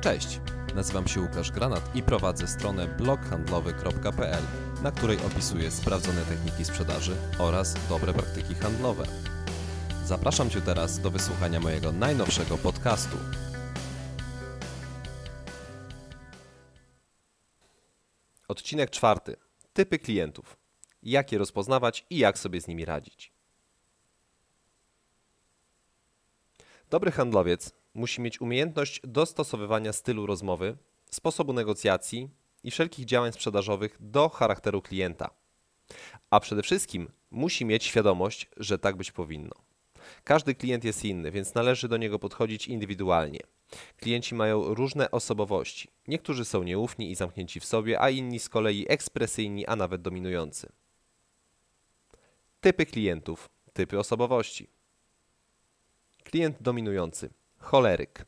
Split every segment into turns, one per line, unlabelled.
Cześć, nazywam się Łukasz Granat i prowadzę stronę bloghandlowy.pl, na której opisuję sprawdzone techniki sprzedaży oraz dobre praktyki handlowe. Zapraszam Cię teraz do wysłuchania mojego najnowszego podcastu. Odcinek czwarty. Typy klientów. Jak je rozpoznawać i jak sobie z nimi radzić. Dobry handlowiec musi mieć umiejętność dostosowywania stylu rozmowy, sposobu negocjacji i wszelkich działań sprzedażowych do charakteru klienta. A przede wszystkim musi mieć świadomość, że tak być powinno. Każdy klient jest inny, więc należy do niego podchodzić indywidualnie. Klienci mają różne osobowości. Niektórzy są nieufni i zamknięci w sobie, a inni z kolei ekspresyjni, a nawet dominujący. Typy klientów, typy osobowości. Klient dominujący choleryk.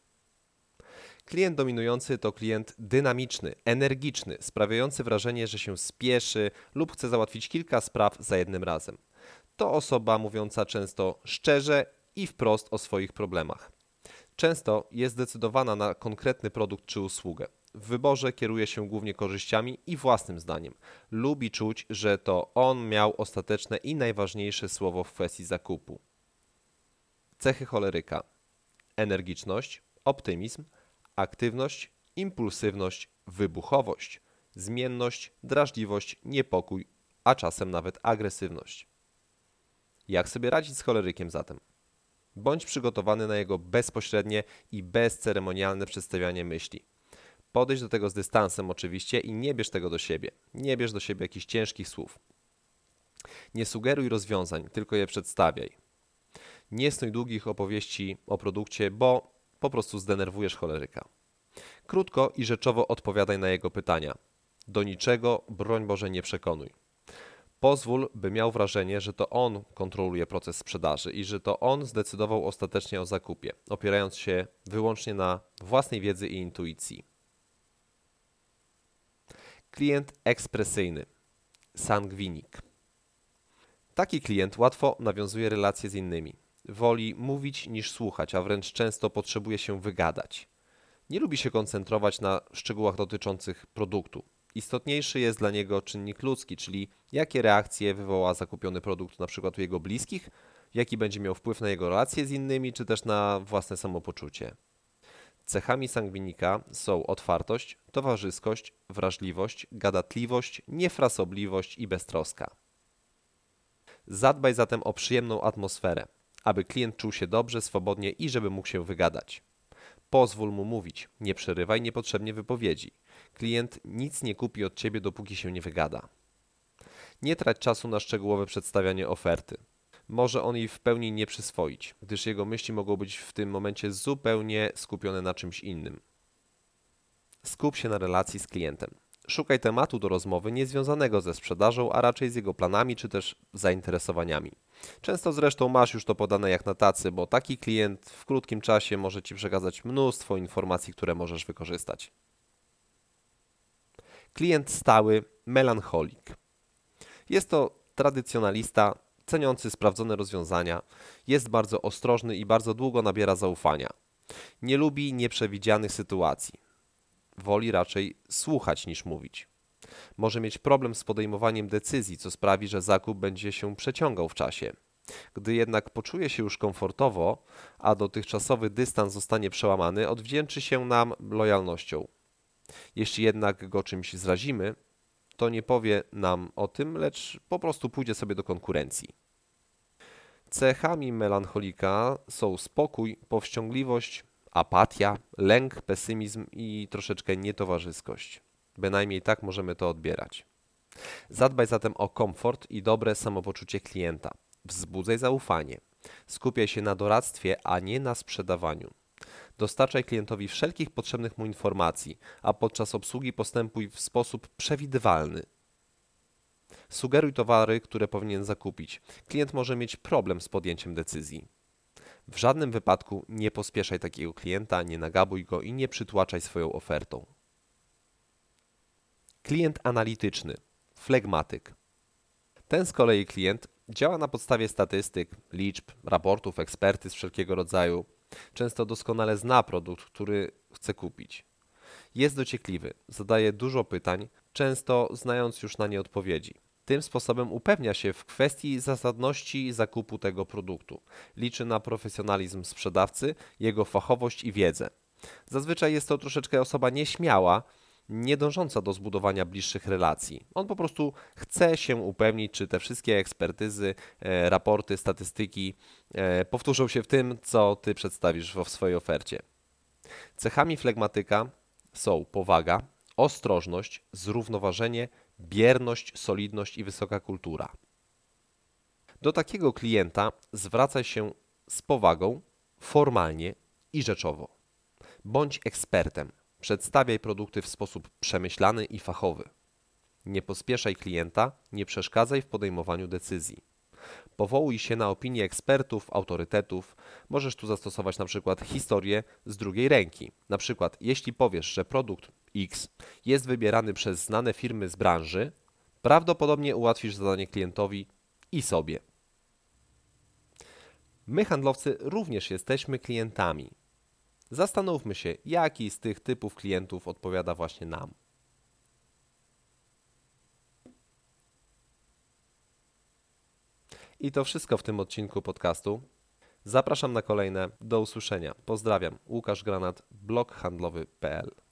Klient dominujący to klient dynamiczny, energiczny, sprawiający wrażenie, że się spieszy lub chce załatwić kilka spraw za jednym razem. To osoba mówiąca często szczerze i wprost o swoich problemach. Często jest zdecydowana na konkretny produkt czy usługę. W wyborze kieruje się głównie korzyściami i własnym zdaniem. Lubi czuć, że to on miał ostateczne i najważniejsze słowo w kwestii zakupu. Cechy choleryka: energiczność, optymizm, aktywność, impulsywność, wybuchowość, zmienność, drażliwość, niepokój, a czasem nawet agresywność. Jak sobie radzić z cholerykiem zatem? Bądź przygotowany na jego bezpośrednie i bezceremonialne przedstawianie myśli. Podejdź do tego z dystansem oczywiście i nie bierz tego do siebie. Nie bierz do siebie jakichś ciężkich słów. Nie sugeruj rozwiązań, tylko je przedstawiaj. Nie snuj długich opowieści o produkcie, bo po prostu zdenerwujesz choleryka. Krótko i rzeczowo odpowiadaj na jego pytania. Do niczego, broń Boże, nie przekonuj. Pozwól, by miał wrażenie, że to on kontroluje proces sprzedaży i że to on zdecydował ostatecznie o zakupie, opierając się wyłącznie na własnej wiedzy i intuicji. Klient ekspresyjny, sangwinik. Taki klient łatwo nawiązuje relacje z innymi. Woli mówić niż słuchać, a wręcz często potrzebuje się wygadać. Nie lubi się koncentrować na szczegółach dotyczących produktu. Istotniejszy jest dla niego czynnik ludzki, czyli jakie reakcje wywoła zakupiony produkt na przykład u jego bliskich, jaki będzie miał wpływ na jego relacje z innymi, czy też na własne samopoczucie. Cechami sangwinika są otwartość, towarzyskość, wrażliwość, gadatliwość, niefrasobliwość i beztroska. Zadbaj zatem o przyjemną atmosferę aby klient czuł się dobrze, swobodnie i żeby mógł się wygadać. Pozwól mu mówić, nie przerywaj niepotrzebnie wypowiedzi. Klient nic nie kupi od ciebie, dopóki się nie wygada. Nie trać czasu na szczegółowe przedstawianie oferty. Może on jej w pełni nie przyswoić, gdyż jego myśli mogą być w tym momencie zupełnie skupione na czymś innym. Skup się na relacji z klientem. Szukaj tematu do rozmowy niezwiązanego ze sprzedażą, a raczej z jego planami czy też zainteresowaniami. Często zresztą masz już to podane jak na tacy, bo taki klient w krótkim czasie może Ci przekazać mnóstwo informacji, które możesz wykorzystać. Klient stały, melancholik. Jest to tradycjonalista, ceniący sprawdzone rozwiązania, jest bardzo ostrożny i bardzo długo nabiera zaufania. Nie lubi nieprzewidzianych sytuacji woli raczej słuchać niż mówić. Może mieć problem z podejmowaniem decyzji, co sprawi, że zakup będzie się przeciągał w czasie. Gdy jednak poczuje się już komfortowo, a dotychczasowy dystans zostanie przełamany, odwdzięczy się nam lojalnością. Jeśli jednak go czymś zrazimy, to nie powie nam o tym, lecz po prostu pójdzie sobie do konkurencji. Cechami melancholika są spokój, powściągliwość, apatia, lęk, pesymizm i troszeczkę nietowarzyskość. Bynajmniej tak możemy to odbierać. Zadbaj zatem o komfort i dobre samopoczucie klienta. Wzbudzaj zaufanie. Skupiaj się na doradztwie, a nie na sprzedawaniu. Dostarczaj klientowi wszelkich potrzebnych mu informacji, a podczas obsługi postępuj w sposób przewidywalny. Sugeruj towary, które powinien zakupić. Klient może mieć problem z podjęciem decyzji. W żadnym wypadku nie pospieszaj takiego klienta, nie nagabuj go i nie przytłaczaj swoją ofertą. Klient analityczny, flegmatyk. Ten z kolei klient działa na podstawie statystyk, liczb, raportów, ekspertyz wszelkiego rodzaju. Często doskonale zna produkt, który chce kupić. Jest dociekliwy, zadaje dużo pytań, często znając już na nie odpowiedzi. Tym sposobem upewnia się w kwestii zasadności zakupu tego produktu. Liczy na profesjonalizm sprzedawcy, jego fachowość i wiedzę. Zazwyczaj jest to troszeczkę osoba nieśmiała, nie dążąca do zbudowania bliższych relacji. On po prostu chce się upewnić, czy te wszystkie ekspertyzy, e, raporty, statystyki e, powtórzą się w tym, co ty przedstawisz w swojej ofercie. Cechami flegmatyka są powaga, ostrożność, zrównoważenie, bierność, solidność i wysoka kultura. Do takiego klienta zwracaj się z powagą, formalnie i rzeczowo. Bądź ekspertem. Przedstawiaj produkty w sposób przemyślany i fachowy. Nie pospieszaj klienta, nie przeszkadzaj w podejmowaniu decyzji. Powołuj się na opinie ekspertów, autorytetów. Możesz tu zastosować na przykład historię z drugiej ręki. Na przykład, jeśli powiesz, że produkt X jest wybierany przez znane firmy z branży, prawdopodobnie ułatwisz zadanie klientowi i sobie. My, handlowcy, również jesteśmy klientami. Zastanówmy się, jaki z tych typów klientów odpowiada właśnie nam. I to wszystko w tym odcinku podcastu. Zapraszam na kolejne. Do usłyszenia. Pozdrawiam. Łukasz Granat, bloghandlowy.pl